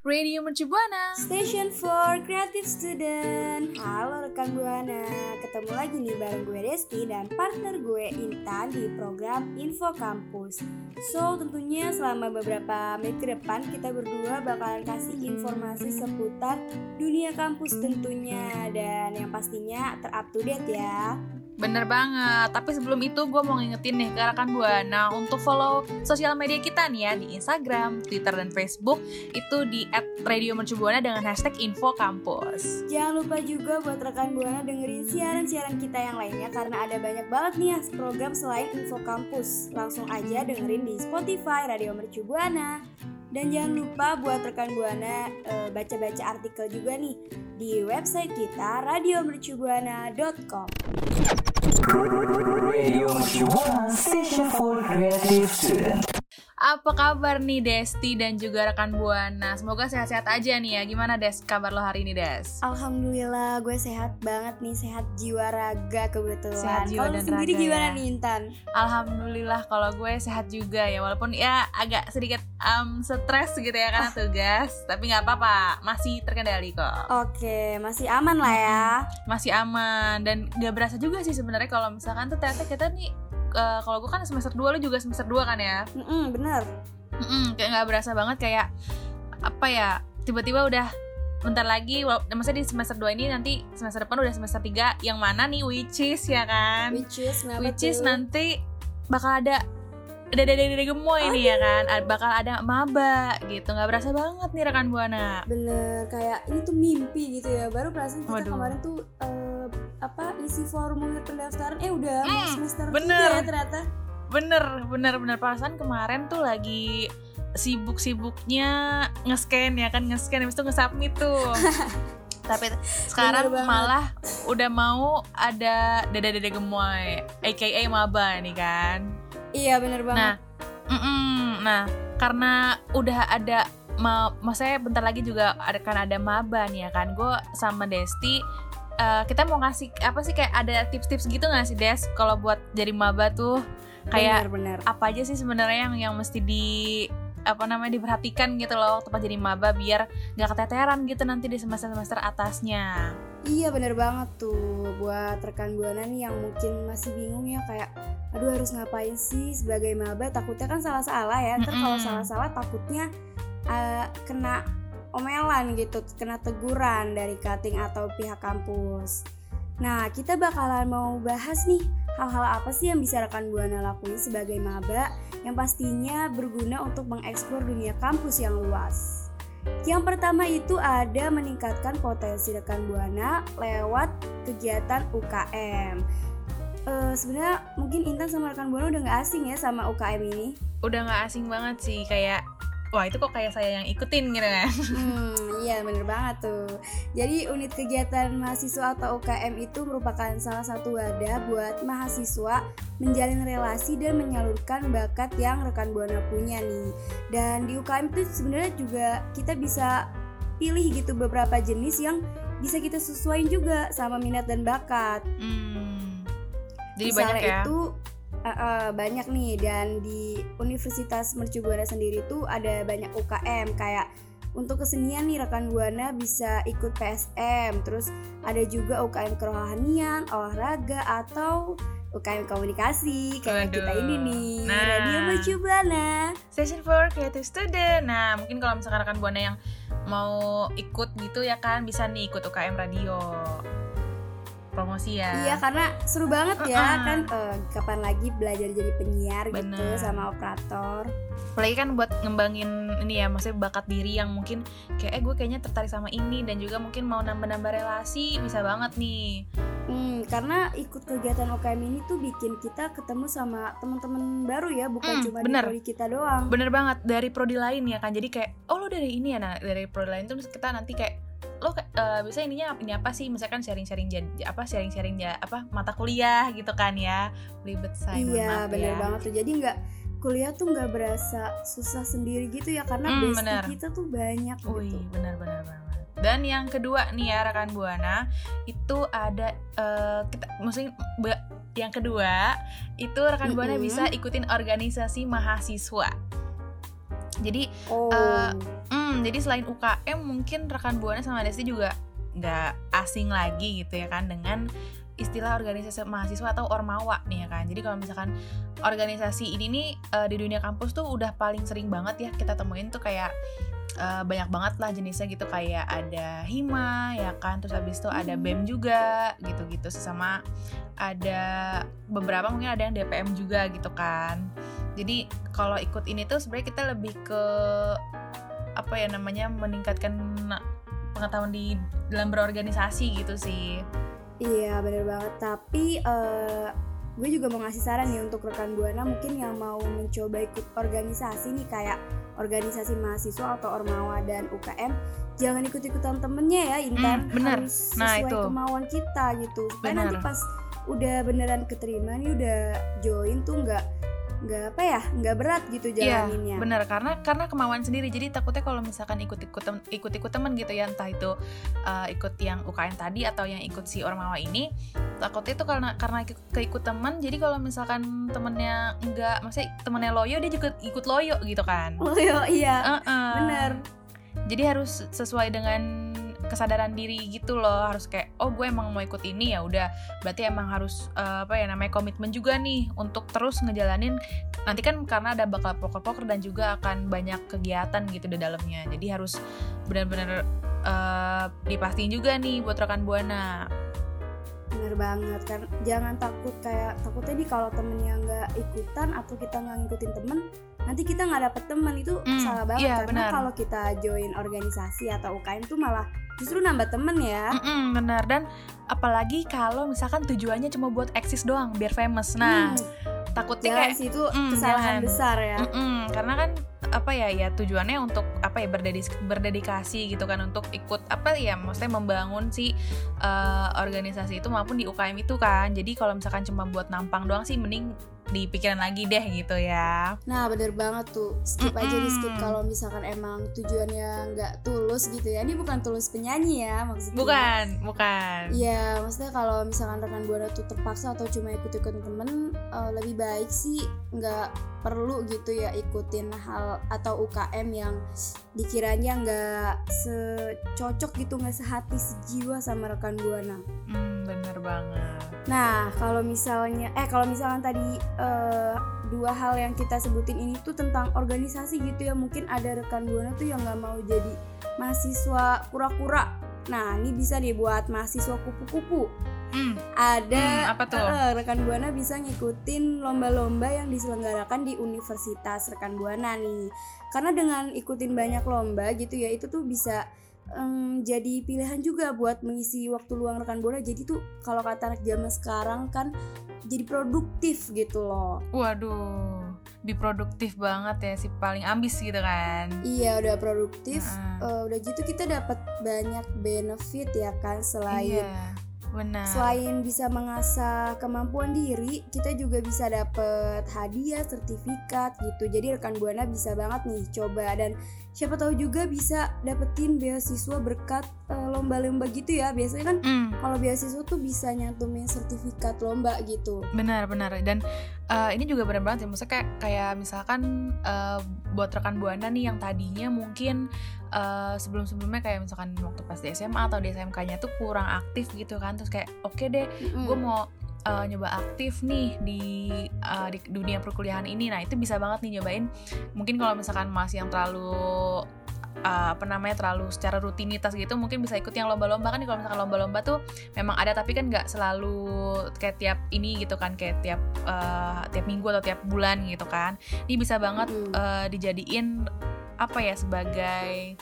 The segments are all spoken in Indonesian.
Radio Mercu Buana. Station for Creative Student. Halo rekan Buana. Ketemu lagi nih bareng gue Desti dan partner gue Intan di program Info Kampus. So tentunya selama beberapa menit ke depan kita berdua bakalan kasih informasi seputar dunia kampus tentunya. Dan yang pastinya terup to date ya Bener banget, tapi sebelum itu gue mau ngingetin nih ke rekan Buana untuk follow sosial media kita nih ya di Instagram, Twitter, dan Facebook itu di @radiomercubuana dengan hashtag info kampus. Jangan lupa juga buat rekan Buana dengerin siaran-siaran kita yang lainnya karena ada banyak banget nih ya program selain info kampus. Langsung aja dengerin di Spotify Radio Mercu Buana. Dan jangan lupa buat rekan Buana eh, baca-baca artikel juga nih di website kita radiomercubuana.com. Radio Mercu Buana Station for Creative Student. Apa kabar nih Desti dan juga rekan Buana? Semoga sehat-sehat aja nih ya. Gimana Des kabar lo hari ini Des? Alhamdulillah gue sehat banget nih, sehat jiwa raga kebetulan. Sehat jiwa Kalau lu dan sendiri raga gimana ya. nih Intan? Alhamdulillah kalau gue sehat juga ya walaupun ya agak sedikit um, stres gitu ya karena tugas tapi nggak apa-apa masih terkendali kok Oke, masih aman lah ya. masih aman dan gak berasa juga sih sebenarnya kalau misalkan tuh ternyata kita nih eh, kalau gue kan semester 2 lu juga semester 2 kan ya? Mm-mm, bener. Mm-mm, kayak nggak berasa banget kayak apa ya tiba-tiba udah bentar lagi maksudnya di semester 2 ini nanti semester depan udah semester 3 yang mana nih which is ya kan? Which is which is nanti bakal ada dede-dede gemoy nih ya kan. Bakal ada maba gitu. Nggak berasa banget nih rekan buana. Bener, kayak ini tuh mimpi gitu ya. Baru perasaan kita Waduh. kemarin tuh eh, apa isi formulir pendaftaran. Eh udah mau Hmm, semester bener. ya ternyata. bener bener bener. Perasaan kemarin tuh lagi sibuk-sibuknya nge-scan ya kan nge-scan. Habis itu nge-submit tuh. Tapi sekarang malah udah mau ada dede-dede gemoy aka maba nih kan Iya bener banget. Nah, mm-mm. nah karena udah ada ma maksudnya bentar lagi juga ada kan ada maba nih ya kan. Gue sama Desti eh, kita mau ngasih apa sih kayak ada tips-tips gitu nggak sih Des kalau buat jadi maba tuh kayak bener, bener. apa aja sih sebenarnya yang yang mesti di apa namanya diperhatikan gitu loh waktu pas jadi maba biar nggak keteteran gitu nanti di semester-semester atasnya. Iya bener banget tuh buat rekan buana nih yang mungkin masih bingung ya kayak aduh harus ngapain sih sebagai maba? Takutnya kan salah-salah ya ntar kalau salah-salah takutnya eh, kena omelan gitu kena teguran dari cutting atau pihak kampus. Nah kita bakalan mau bahas nih hal-hal apa sih yang bisa rekan buana lakuin sebagai maba yang pastinya berguna untuk mengeksplor dunia kampus yang luas yang pertama itu ada meningkatkan potensi rekan buana lewat kegiatan UKM. Eh, Sebenarnya mungkin Intan sama rekan buana udah nggak asing ya sama UKM ini. Udah nggak asing banget sih kayak wah itu kok kayak saya yang ikutin gitu kan. Hmm, iya bener banget tuh. Jadi unit kegiatan mahasiswa atau UKM itu merupakan salah satu wadah buat mahasiswa menjalin relasi dan menyalurkan bakat yang rekan buana punya nih. Dan di UKM itu sebenarnya juga kita bisa pilih gitu beberapa jenis yang bisa kita sesuaiin juga sama minat dan bakat. Hmm. Jadi Misalnya banyak ya. itu uh, uh, banyak nih dan di Universitas Mercu Buana sendiri tuh ada banyak UKM kayak untuk kesenian nih rekan buana bisa ikut PSM terus ada juga UKM kerohanian olahraga atau UKM komunikasi kayak Waduh. kita ini nih Nah. Radio Mercu Buana Session for Creative Student. Nah, mungkin kalau misalkan rekan buana yang mau ikut gitu ya kan bisa nih ikut UKM radio. Promosi ya Iya karena seru banget ya Uh-uh. kan eh, kapan lagi belajar jadi penyiar gitu Bener. sama operator. apalagi kan buat ngembangin ini ya maksudnya bakat diri yang mungkin kayak eh gue kayaknya tertarik sama ini dan juga mungkin mau nambah-nambah relasi bisa banget nih Hmm, karena ikut kegiatan UKM ini tuh bikin kita ketemu sama teman-teman baru ya, bukan Hmm, cuma bener. di prodi kita doang. bener banget dari prodi lain ya kan jadi kayak oh lo dari ini ya nah dari prodi lain tuh kita nanti kayak lo uh, bisa ininya ini apa sih misalkan sharing-sharing apa sharing-sharing ya apa mata kuliah gitu kan ya ribet saya Iya, bener ya. banget tuh. Jadi nggak kuliah tuh nggak berasa susah sendiri gitu ya karena Hmm, bener. kita tuh banyak Wih, gitu. benar-benar banget. Dan yang kedua nih ya rekan buana itu ada eh, kita maksudnya yang kedua itu rekan buana Mm-mm. bisa ikutin organisasi mahasiswa. Jadi Oh. Eh, Hmm, jadi selain UKM mungkin rekan buana sama Desti juga nggak asing lagi gitu ya kan dengan istilah organisasi mahasiswa atau ormawa nih ya kan. Jadi kalau misalkan organisasi ini nih eh, di dunia kampus tuh udah paling sering banget ya kita temuin tuh kayak eh, banyak banget lah jenisnya gitu. Kayak ada hima ya kan? Terus habis itu ada bem juga gitu-gitu sesama ada beberapa mungkin ada yang DPM juga gitu kan. Jadi kalau ikut ini tuh sebenarnya kita lebih ke apa ya namanya meningkatkan pengetahuan di dalam berorganisasi gitu sih. Iya bener banget. Tapi eh, gue juga mau ngasih saran nih untuk rekan buana mungkin yang mau mencoba ikut organisasi nih kayak organisasi mahasiswa atau ormawa dan UKM jangan ikut-ikutan temennya ya Intan Hmm, bener. harus Nah, sesuai itu. kemauan kita gitu supaya Bener. nanti pas udah beneran keterima nih udah join tuh nggak nggak apa ya nggak berat gitu Iya, jalaninnya. bener karena karena kemauan sendiri. Jadi takutnya kalau misalkan ikut ikut ikut ikut teman gitu ya entah itu uh, ikut yang UKM tadi atau yang ikut si ormawa ini takutnya itu karena karena ikut- keikut teman jadi kalau misalkan temennya enggak maksudnya temennya loyo dia juga ikut loyo gitu kan. Oh iya, iya Uh-uh. bener. Jadi harus sesuai dengan kesadaran diri gitu loh harus kayak oh gue emang mau ikut ini ya udah. Berarti emang harus eh, apa ya namanya komitmen juga nih untuk terus ngejalanin nanti kan karena ada bakal poker-poker dan juga akan banyak kegiatan gitu di dalamnya. Jadi harus benar-benar eh, dipastiin juga nih buat rekan buana. Bener banget kan? Jangan takut kayak takutnya nih kalau temennya nggak ikutan atau kita nggak ngikutin temen nanti kita nggak dapet temen itu Hmm, salah banget iya, karena kalau kita join organisasi atau UKM tuh malah justru nambah temen ya. Mm-mm, benar. Dan apalagi kalau misalkan tujuannya cuma buat eksis doang biar famous. Nah Hmm, takutnya jangan kayak itu mm, kesalahan jangan. besar ya. Mm-mm, karena kan apa ya ya tujuannya untuk apa ya berdedis- berdedikasi gitu kan untuk ikut apa ya maksudnya membangun si eh, organisasi itu maupun di UKM itu kan. Jadi kalau misalkan cuma buat nampang doang sih mending dipikirin lagi deh gitu ya. Nah bener banget tuh. Skip aja di skip kalau misalkan emang tujuannya nggak tulus gitu ya. Ini bukan tulus penyanyi ya maksudnya. Bukan bukan. Iya, maksudnya kalau misalkan rekan buana tuh terpaksa atau cuma ikut-ikut temen, eh, lebih baik sih nggak perlu gitu ya ikutin hal atau UKM yang dikiranya nggak secocok gitu, nggak sehati sejiwa sama rekan buana. Hmm, bener banget Nah, kalau misalnya, eh kalau misalkan tadi eh, dua hal yang kita sebutin ini tuh tentang organisasi gitu ya, mungkin ada rekan buana tuh yang nggak mau jadi mahasiswa kura-kura. Nah, ini bisa nih buat mahasiswa kupu-kupu Hmm, ada Hmm, apa tuh? eh, rekan buana bisa ngikutin lomba-lomba yang diselenggarakan di universitas rekan buana nih karena dengan ikutin banyak lomba gitu ya itu tuh bisa em, jadi pilihan juga buat mengisi waktu luang rekan buana jadi tuh kalau kata anak zaman sekarang kan jadi produktif gitu loh waduh biproduktif banget ya si paling ambis gitu kan iya udah produktif Heeh. eh, udah gitu kita dapat banyak benefit ya kan selain iya benar Selain bisa mengasah kemampuan diri, kita juga bisa dapet hadiah, sertifikat gitu. Jadi rekan buana bisa banget nih coba dan siapa tahu juga bisa dapetin beasiswa berkat eh, lomba-lomba gitu ya. Biasanya kan Hmm. kalau beasiswa tuh bisa nyantumin sertifikat lomba gitu. benar benar dan eh, ini juga benar banget ya maksudnya kayak kayak misalkan eh, buat rekan buana nih yang tadinya mungkin eh, sebelum sebelumnya kayak misalkan waktu pas di SMA atau di SMK-nya tuh kurang aktif gitu kan terus kayak oke deh Mm-mm. gue mau uh, nyoba aktif nih di uh, di dunia perkuliahan ini. Nah itu bisa banget nih nyobain. Mungkin kalau misalkan masih yang terlalu uh, apa namanya terlalu secara rutinitas gitu mungkin bisa ikut yang lomba-lomba. Kan kalau misalkan lomba-lomba tuh memang ada tapi kan nggak selalu kayak tiap ini gitu kan kayak tiap uh, tiap minggu atau tiap bulan gitu kan. Ini bisa banget uh, dijadiin apa ya sebagai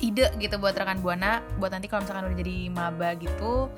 ide gitu buat rekan buana buat nanti kalau misalkan udah jadi maba gitu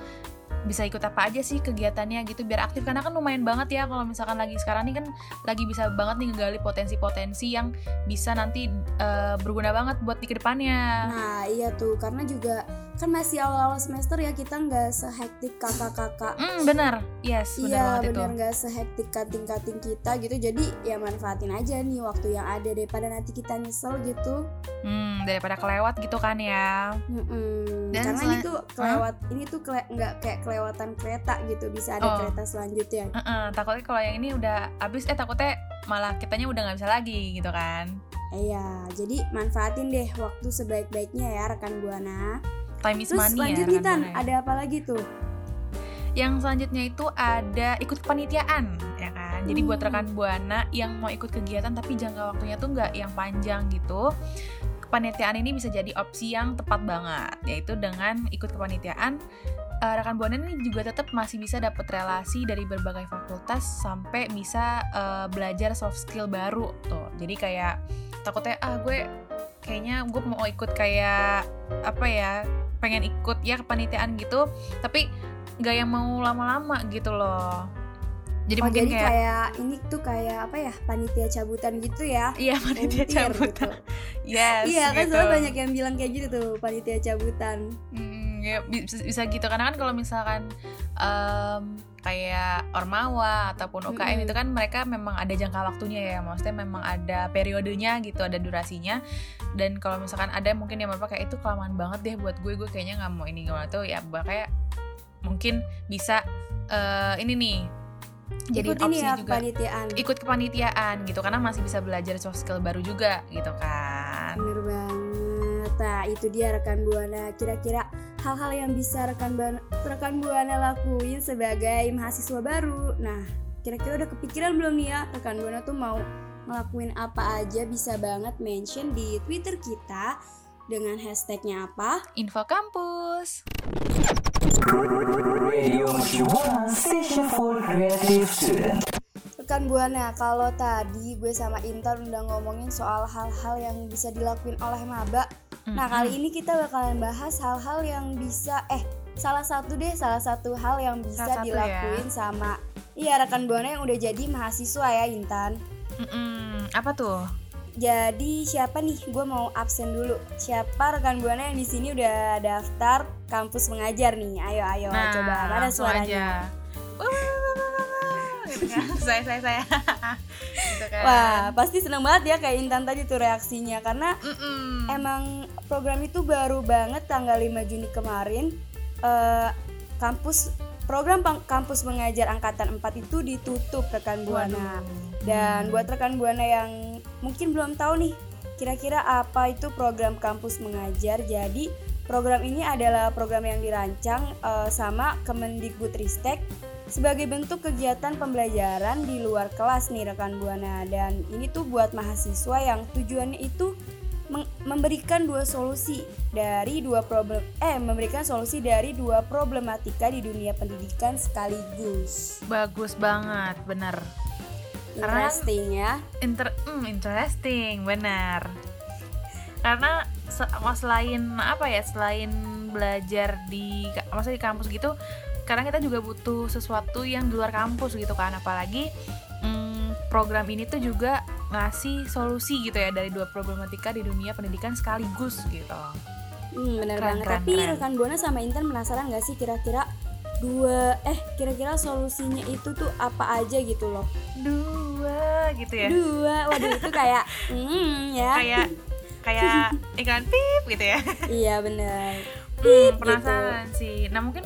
bisa ikut apa aja sih kegiatannya gitu biar aktif. Karena kan lumayan banget ya kalau misalkan lagi sekarang nih kan lagi bisa banget nih ngegali potensi-potensi yang bisa nanti uh, berguna banget buat di ke depannya. Nah iya tuh. Karena juga kan masih awal-awal semester ya kita nggak sehektik kakak-kakak. Hmm bener, yes Iya bener nggak sehektik kating-kating kita gitu. Jadi ya manfaatin aja nih waktu yang ada daripada nanti kita nyesel gitu. Hmm daripada kelewat gitu kan ya. Mm-mm. Dan karena ini tuh kelewat ini tuh kele- nggak kayak kelewatan kereta gitu bisa ada Oh. kereta selanjutnya Heeh, takutnya kalau yang ini udah habis eh takutnya malah kitanya udah nggak bisa lagi gitu kan. iya jadi manfaatin deh waktu sebaik-baiknya ya rekan buana Time is terus money ya. Tan Buana ya. ada apa lagi tuh Yang selanjutnya itu ada ikut kepanitiaan ya kan. Jadi buat Hmm. rekan buana yang mau ikut kegiatan tapi jangka waktunya tuh nggak yang panjang gitu. Kepanitiaan ini bisa jadi opsi yang tepat banget, yaitu dengan ikut kepanitiaan eh, rekan buana ini juga tetap masih bisa dapat relasi dari berbagai fakultas sampai bisa eh, belajar soft skill baru tuh. Jadi kayak takutnya ah gue kayaknya gue mau ikut kayak apa ya pengen ikut ya kepanitiaan gitu tapi nggak yang mau lama-lama gitu loh jadi oh mungkin jadi kayak, kayak ini tuh kayak apa ya panitia cabutan gitu ya iya panitia Volunteer cabutan gitu. yes iya kan gitu. soalnya banyak yang bilang kayak gitu tuh panitia cabutan Hmm, ya bisa, bisa gitu. Karena kan kalau misalkan em, kayak ormawa ataupun UKM Mm-mm. itu kan mereka memang ada jangka waktunya ya. Maksudnya memang ada periodenya gitu ada durasinya. Dan kalau misalkan ada mungkin yang bapak kayak itu kelamaan banget deh buat gue. Gue kayaknya nggak mau ini nggak mau itu. Ya kayak mungkin bisa eh, ini nih jadi ikut ini opsi ya juga. kepanitiaan. Ikut kepanitiaan gitu karena masih bisa belajar soft skill baru juga gitu kan. Bener banget. Nah, itu dia rekan Buana. Kira-kira hal-hal yang bisa rekan Buana, rekan Buana lakuin sebagai mahasiswa baru. Nah, kira-kira udah kepikiran belum nih ya rekan Buana tuh mau ngelakuin apa aja bisa banget mention di Twitter kita dengan hashtagnya apa? info kampus Radio Mercubuana Station for Creative Student. Rekan Buana, kalau tadi gue sama Intan udah ngomongin soal hal-hal yang bisa dilakuin oleh maba. Nah, kali ini kita bakalan bahas hal-hal yang bisa eh salah satu deh, salah satu hal yang bisa Salah ya. dilakuin sama iya rekan Buana yang udah jadi mahasiswa ya, Intan. Mm-mm. apa tuh Jadi siapa nih? Gue mau absen dulu. Siapa rekan Buana yang di sini udah daftar kampus mengajar nih? Ayo, ayo, coba mana Nah, langsung suaranya? aja. Gitu kan. saya saya saya gitu kan Wah, pasti seneng banget ya kayak Intan tadi tuh reaksinya karena Mm-mm. emang program itu baru banget tanggal 5 Juni kemarin eh, kampus program kampus mengajar angkatan 4 itu ditutup rekan Buana. Waduh. Dan buat rekan Buana yang mungkin belum tahu nih kira-kira apa itu program kampus mengajar. Jadi program ini adalah program yang dirancang eh, sama Kemendikbudristek sebagai bentuk kegiatan pembelajaran di luar kelas nih rekan Buana dan ini tuh buat mahasiswa yang tujuannya itu memberikan dua solusi dari dua problem eh memberikan solusi dari dua problematika di dunia pendidikan sekaligus. bagus banget bener Karena- Interesting ya. Inter hmm, interesting benar karena se- selain apa ya selain belajar di maksudnya di kampus gitu kadang kita juga butuh sesuatu yang di luar kampus gitu kan apalagi mm, program ini tuh juga ngasih solusi gitu ya dari dua problematika di dunia pendidikan sekaligus gitu Hmm, bener Keren, banget. keren, Tapi keren. rekan Buana sama Intan penasaran gak sih kira-kira dua eh kira-kira solusinya itu tuh apa aja gitu loh? dua gitu ya Dua, waduh itu kayak hmm ya. kayak kayak iklan pip gitu ya iya bener. Hmm, gitu. penasaran sih. Nah mungkin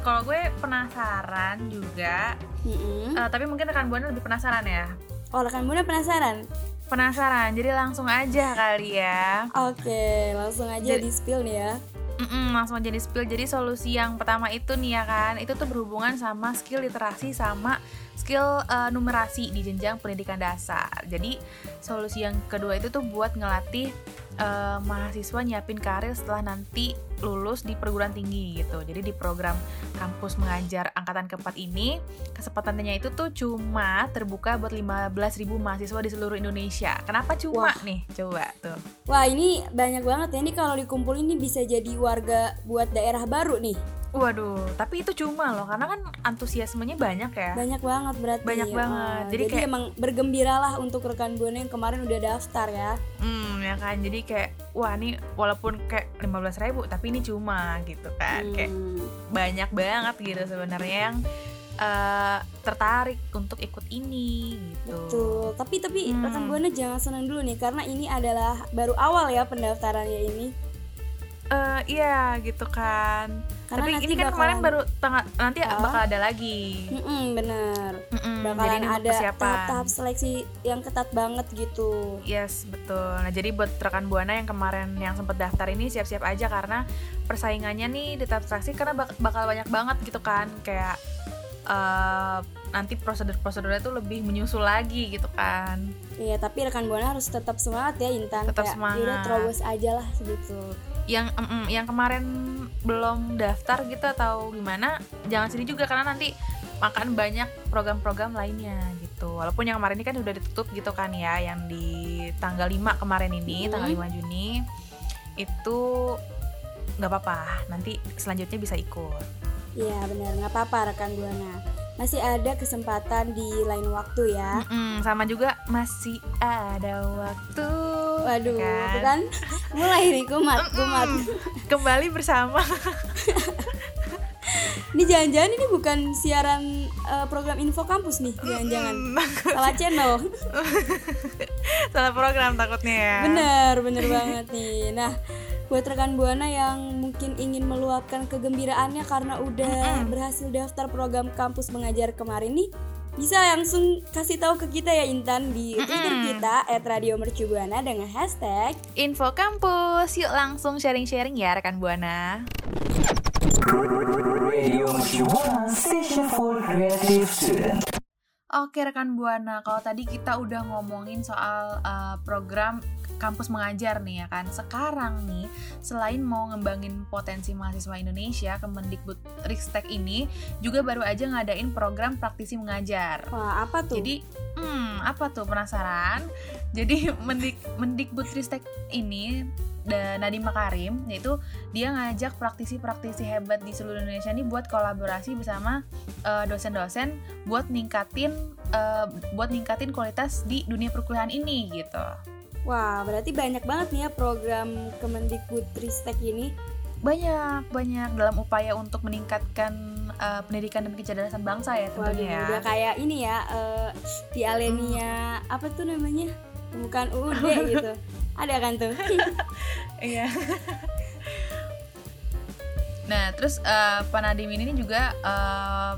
kalau gue penasaran juga, Mm-mm. eh, tapi mungkin rekan buana lebih penasaran ya. Oh rekan Buana penasaran? Penasaran, jadi langsung aja kali ya. Oke, langsung aja Jadi- di spill nih ya. Mm-mm, langsung aja di spill. Jadi solusi yang pertama itu nih ya kan, itu tuh berhubungan sama skill literasi sama skill eh, numerasi di jenjang pendidikan dasar. Jadi solusi yang kedua itu tuh buat ngelatih eh, mahasiswa nyiapin karir setelah nanti lulus di perguruan tinggi gitu. Jadi di program kampus mengajar angkatan keempat ini kesempatannya itu tuh cuma terbuka buat 15.000 mahasiswa di seluruh Indonesia. Kenapa cuma Wah. nih? Coba tuh. Wah ini banyak banget ya. Ini kalau dikumpulin ini bisa jadi warga buat daerah baru nih. Waduh, tapi itu cuma loh karena kan antusiasmenya banyak ya. Banyak banget berarti. Banyak Wah, banget. Jadi Jadi, kayak- emang bergembiralah untuk rekan buana yang kemarin udah daftar ya. Hmm, ya kan. Jadi kayak wah nih walaupun kayak 15.000 tapi ini cuma gitu kan. Kayak Hmm. banyak banget gitu sebenarnya yang eh, tertarik untuk ikut ini gitu. Betul. Tapi tapi Hmm. rekan buana jangan senang dulu nih karena ini adalah baru awal ya pendaftarannya ini. Eh, iya gitu kan. Karena Tapi nanti ini kan bakalan- kemarin baru tengah nanti Ah. bakal ada lagi. Mm-mm, bener. Mm-mm, jadi Bakalan ada tahap-tahap seleksi yang ketat banget gitu. Yes, betul. Nah, jadi buat rekan Buana yang kemarin yang sempat daftar ini siap-siap aja karena persaingannya nih di tahap seleksi karena bak- bakal banyak banget gitu kan. Kayak eh, nanti prosedur-prosedurnya tuh lebih menyusul lagi gitu kan. Iya, tapi rekan buana harus tetap semangat ya Intan. Tetap Kayak, semangat. Terobos aja lah gitu. Yang em, yang kemarin belum daftar gitu atau gimana, jangan sedih juga karena nanti akan banyak program-program lainnya gitu. Walaupun yang kemarin ini kan udah ditutup gitu kan ya, yang di tanggal 5 kemarin ini, Mhm. tanggal 5 Juni itu nggak apa-apa. Nanti selanjutnya bisa ikut. Iya benar, nggak apa-apa rekan buana. Masih ada kesempatan di lain waktu ya. Mm-mm, sama juga masih ada waktu. Waduh, kan? itu kan mulai nih kumat, kumat. Kembali bersama. Ini jangan-jangan ini bukan siaran eh, program info kampus nih, jangan-jangan salah channel. Salah program takutnya ya. Bener, bener banget nih. Nah, buat rekan buana yang mungkin ingin meluapkan kegembiraannya karena udah berhasil daftar program kampus mengajar kemarin nih, bisa langsung kasih tahu ke kita ya Intan di Twitter kita @radiomercubuana dengan hashtag Info kampus, yuk langsung sharing-sharing ya rekan Buana. Radio Mercubuana Station for Creative Student. Oke rekan Buana, kalau tadi kita udah ngomongin soal uh, program kampus mengajar nih ya kan. Sekarang nih, selain mau ngembangin potensi mahasiswa Indonesia, Kemendikbud Ristek ini juga baru aja ngadain program praktisi mengajar. wah apa tuh? Jadi, hmm, apa tuh penasaran? Jadi Mendik Mendikbudristek ini dan Nadiem Makarim yaitu dia ngajak praktisi-praktisi hebat di seluruh Indonesia ini buat kolaborasi bersama eh, dosen-dosen buat ningkatin eh, buat ningkatin kualitas di dunia perkuliahan ini gitu. Wah, berarti banyak banget nih ya program Kemendikbud Ristek ini. Banyak banyak dalam upaya untuk meningkatkan eh, pendidikan dan kecerdasan bangsa ya Waduh, tentunya ya. udah kayak ini ya eh, di Alenia apa tuh namanya? Bukan UUD gitu. Ada kan tuh? Iya. nah, terus eh, Pak Nadiem ini juga eh,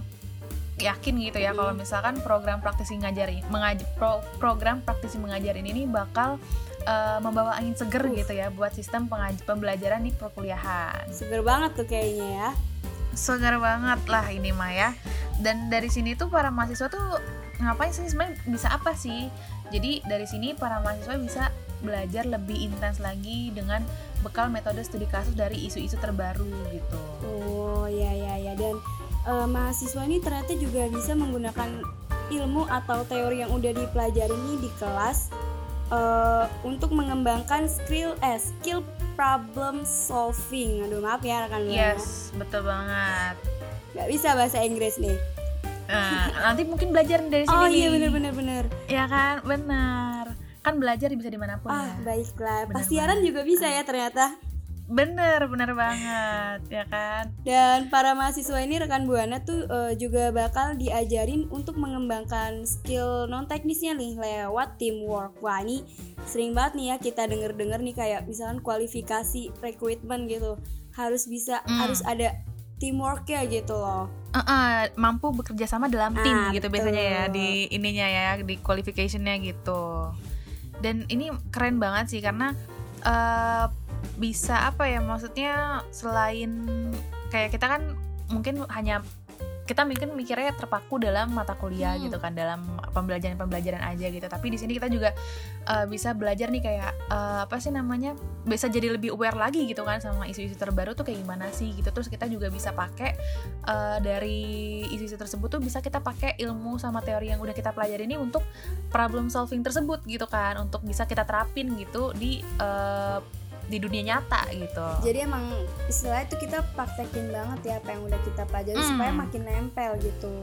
yakin gitu ya kalau misalkan program praktisi ngajar ini mengaj- pro- program praktisi mengajar ini nih bakal eh, membawa angin seger gitu ya buat sistem pembelajaran di perkuliahan. Seger banget tuh kayaknya ya. Segar banget lah ini mah ya. Dan dari sini tuh para mahasiswa tuh ngapain sih sebenarnya bisa apa sih? Jadi dari sini para mahasiswa bisa belajar lebih intens lagi dengan bekal metode studi kasus dari isu-isu terbaru gitu. Oh eh, mahasiswa ini ternyata juga bisa menggunakan ilmu atau teori yang udah dipelajari nih di kelas eh, untuk mengembangkan skill eh skill problem solving. Aduh maaf ya rekan buana. Yes, betul banget. Gak bisa bahasa Inggris nih. Nah, nanti mungkin belajar dari sini Oh nih. iya bener bener bener. Ya kan, benar. Kan belajar bisa di mana pun Ah ya. baiklah. Bener Pas siaran juga bisa ya ternyata. Bener, bener banget, ya kan. Dan para mahasiswa ini rekan buana tuh eh, juga bakal diajarin untuk mengembangkan skill non teknisnya nih lewat teamwork. Wah ini sering banget nih ya kita denger-denger nih kayak misalkan kualifikasi recruitment gitu harus bisa Hmm. harus ada teamworknya gitu loh. Eh-eh, mampu bekerja sama dalam tim Ah, gitu betul. biasanya ya di ininya ya di qualificationnya gitu dan ini keren banget sih karena eh, bisa apa ya maksudnya selain kayak kita kan mungkin hanya kita mungkin mikirnya terpaku dalam mata kuliah Hmm. gitu kan dalam pembelajaran-pembelajaran aja gitu. Tapi di sini kita juga uh, bisa belajar nih kayak uh, apa sih namanya bisa jadi lebih aware lagi gitu kan sama isu-isu terbaru tuh kayak gimana sih gitu. Terus kita juga bisa pakai uh, dari isu-isu tersebut tuh bisa kita pakai ilmu sama teori yang udah kita pelajari ini untuk problem solving tersebut gitu kan. Untuk bisa kita terapin gitu di uh, di dunia nyata gitu Jadi emang istilahnya itu kita praktekin banget ya apa yang udah kita pelajari Hmm. supaya makin nempel gitu.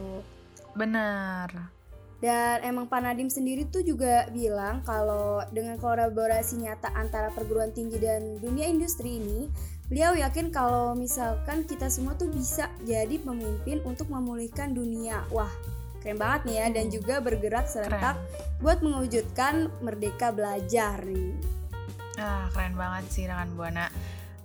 benar Dan emang Pak Nadim sendiri tuh juga bilang kalau dengan kolaborasi nyata antara perguruan tinggi dan dunia industri ini, beliau yakin kalau misalkan kita semua tuh bisa jadi pemimpin untuk memulihkan dunia. Wah, keren banget nih ya dan Hmm. juga bergerak serentak buat mewujudkan merdeka belajar nih. Ah, keren banget sih rekan Buana.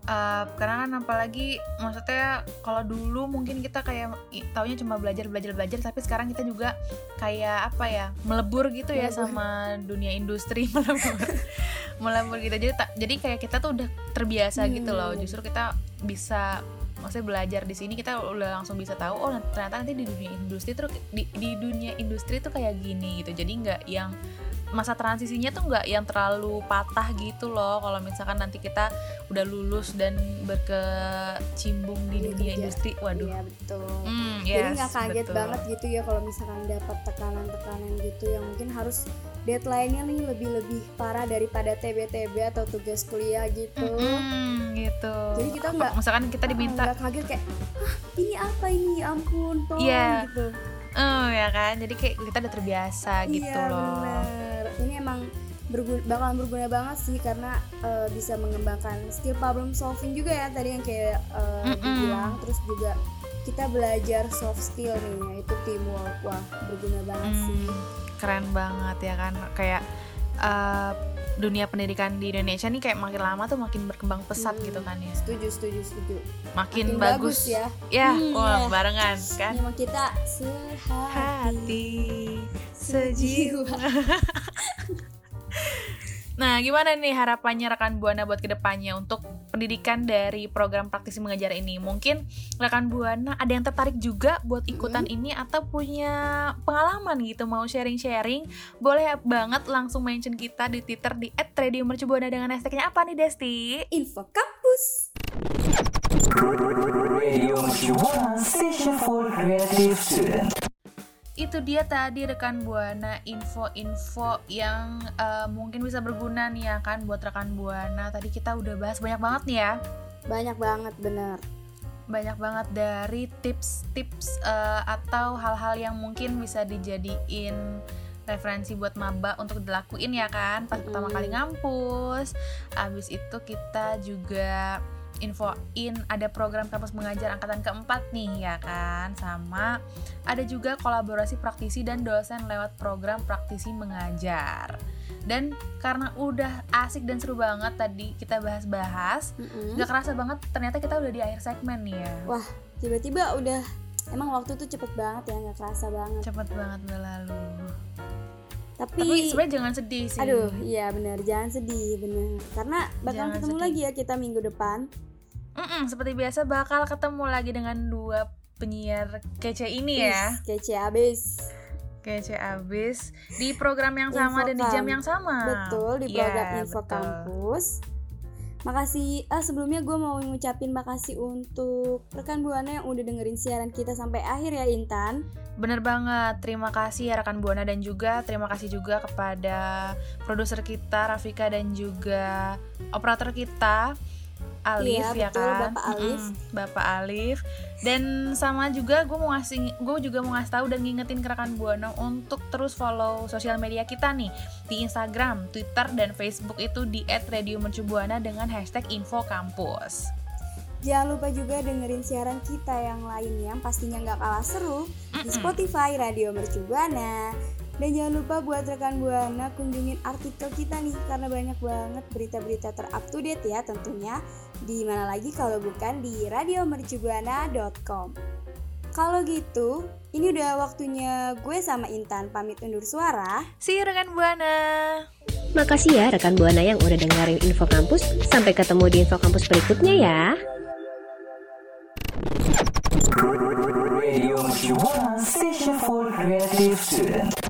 Eh, karena kan apalagi maksudnya kalau dulu mungkin kita kayak taunya cuma belajar belajar belajar tapi sekarang kita juga kayak apa ya melebur gitu ya sama dunia industri melebur. Melebur gitu. Jadi ta- jadi kayak kita tuh udah terbiasa gitu loh. Hmm. justru kita bisa maksudnya belajar di sini kita udah langsung bisa tahu oh ternyata nanti di dunia industri tuh di, di dunia industri tuh kayak gini gitu. Jadi nggak yang masa transisinya tuh nggak yang terlalu patah gitu loh kalau misalkan nanti kita udah lulus dan berkecimbung di dunia kerja. industri waduh Iya betul. Hmm, Jadi yes, nggak kaget betul. banget gitu ya kalau misalkan dapat tekanan-tekanan gitu yang mungkin harus deadline-nya nih lebih-lebih parah daripada TB-TB atau tugas kuliah gitu. Mm-mm, gitu Jadi kita nggak- misalkan kita diminta nggak kaget kayak Hah, ini apa ini Ya ampun tolong Iya. gitu. Oh ya kan? Jadi kayak kita udah terbiasa gitu iya loh. bener. Ini emang berguna, bakalan berguna banget sih karena eh, bisa mengembangkan skill problem solving juga ya tadi yang kayak eh, Mm-mm. dibilang. Terus juga kita belajar soft skill nih yaitu teamwork. Wah berguna banget sih. Hmm, keren banget ya kan? Kayak uh, dunia pendidikan di Indonesia nih kayak makin lama tuh makin berkembang pesat Hmm. gitu kan ya. Setuju setuju setuju. Makin, Makin bagus, bagus ya. ya Hmm, wah ya. barengan kan? Memang kita sehati. Hati sejiwa Nah, gimana nih harapannya rekan Buana buat ke depannya untuk pendidikan dari program praktisi mengajar ini? Mungkin rekan Buana ada yang tertarik juga buat ikutan ini atau punya pengalaman gitu mau sharing-sharing? Boleh banget langsung mention kita di Twitter di @radiomercubuana dengan hashtagnya apa nih Desti? info kampus Radio Mercubuana Station for Creative Student. Itu dia tadi rekan buana info-info yang eh, mungkin bisa berguna nih ya kan buat rekan buana. Tadi kita udah bahas banyak banget nih ya. Banyak banget bener. Banyak banget dari tips-tips eh, atau hal-hal yang mungkin bisa dijadiin referensi buat maba untuk dilakuin ya kan. Pas pertama Mm-mm. kali ngampus abis itu kita juga infoin ada program kampus mengajar angkatan keempat nih ya kan? Sama ada juga kolaborasi praktisi dan dosen lewat program praktisi mengajar. Dan karena udah asik dan seru banget tadi kita bahas-bahas nggak kerasa banget ternyata kita udah di akhir segmen nih ya. Tiba-tiba udah emang waktu tuh cepet banget ya nggak kerasa banget. Cepet banget berlalu tapi, tapi sebenarnya jangan sedih sih. Aduh iya bener jangan sedih bener. Karena bakal Jangan ketemu sedih. lagi ya kita minggu depan Mm-mm, seperti biasa bakal ketemu lagi dengan dua penyiar kece ini ya. Wis, kece abis. Kece abis. Di program yang sama dan di jam yang sama. Betul di Iya, program info betul. kampus. Makasih ah sebelumnya gue mau ngucapin makasih untuk rekan buana yang udah dengerin siaran kita sampai akhir ya Intan. Bener banget, terima kasih ya rekan Buana dan juga terima kasih juga kepada produser kita Rafika dan juga operator kita Alif Iya, ya betul, kan, Bapak Alif. Mm-mm, Bapak Alif. Dan sama juga gue mau ngasih, gue juga mau ngasih tahu dan ngingetin ke rekan Buana untuk terus follow sosial media kita nih di Instagram, Twitter dan Facebook itu di @radiomercubuana dengan hashtag info kampus. Jangan lupa juga dengerin siaran kita yang lain yang pastinya nggak kalah seru di. Spotify Radio Mercu Buana. Dan jangan lupa buat rekan Buana kunjungin artikel kita nih karena banyak banget berita-berita ter-up to date ya tentunya. Di mana lagi kalau bukan di radiomercubuana.com. Kalau gitu, ini udah waktunya gue sama Intan pamit undur suara. See you rekan Buana. Makasih ya rekan Buana yang udah dengerin Info Kampus. Sampai ketemu di Info Kampus berikutnya ya. Radio Mercubuana Station for Creative Student.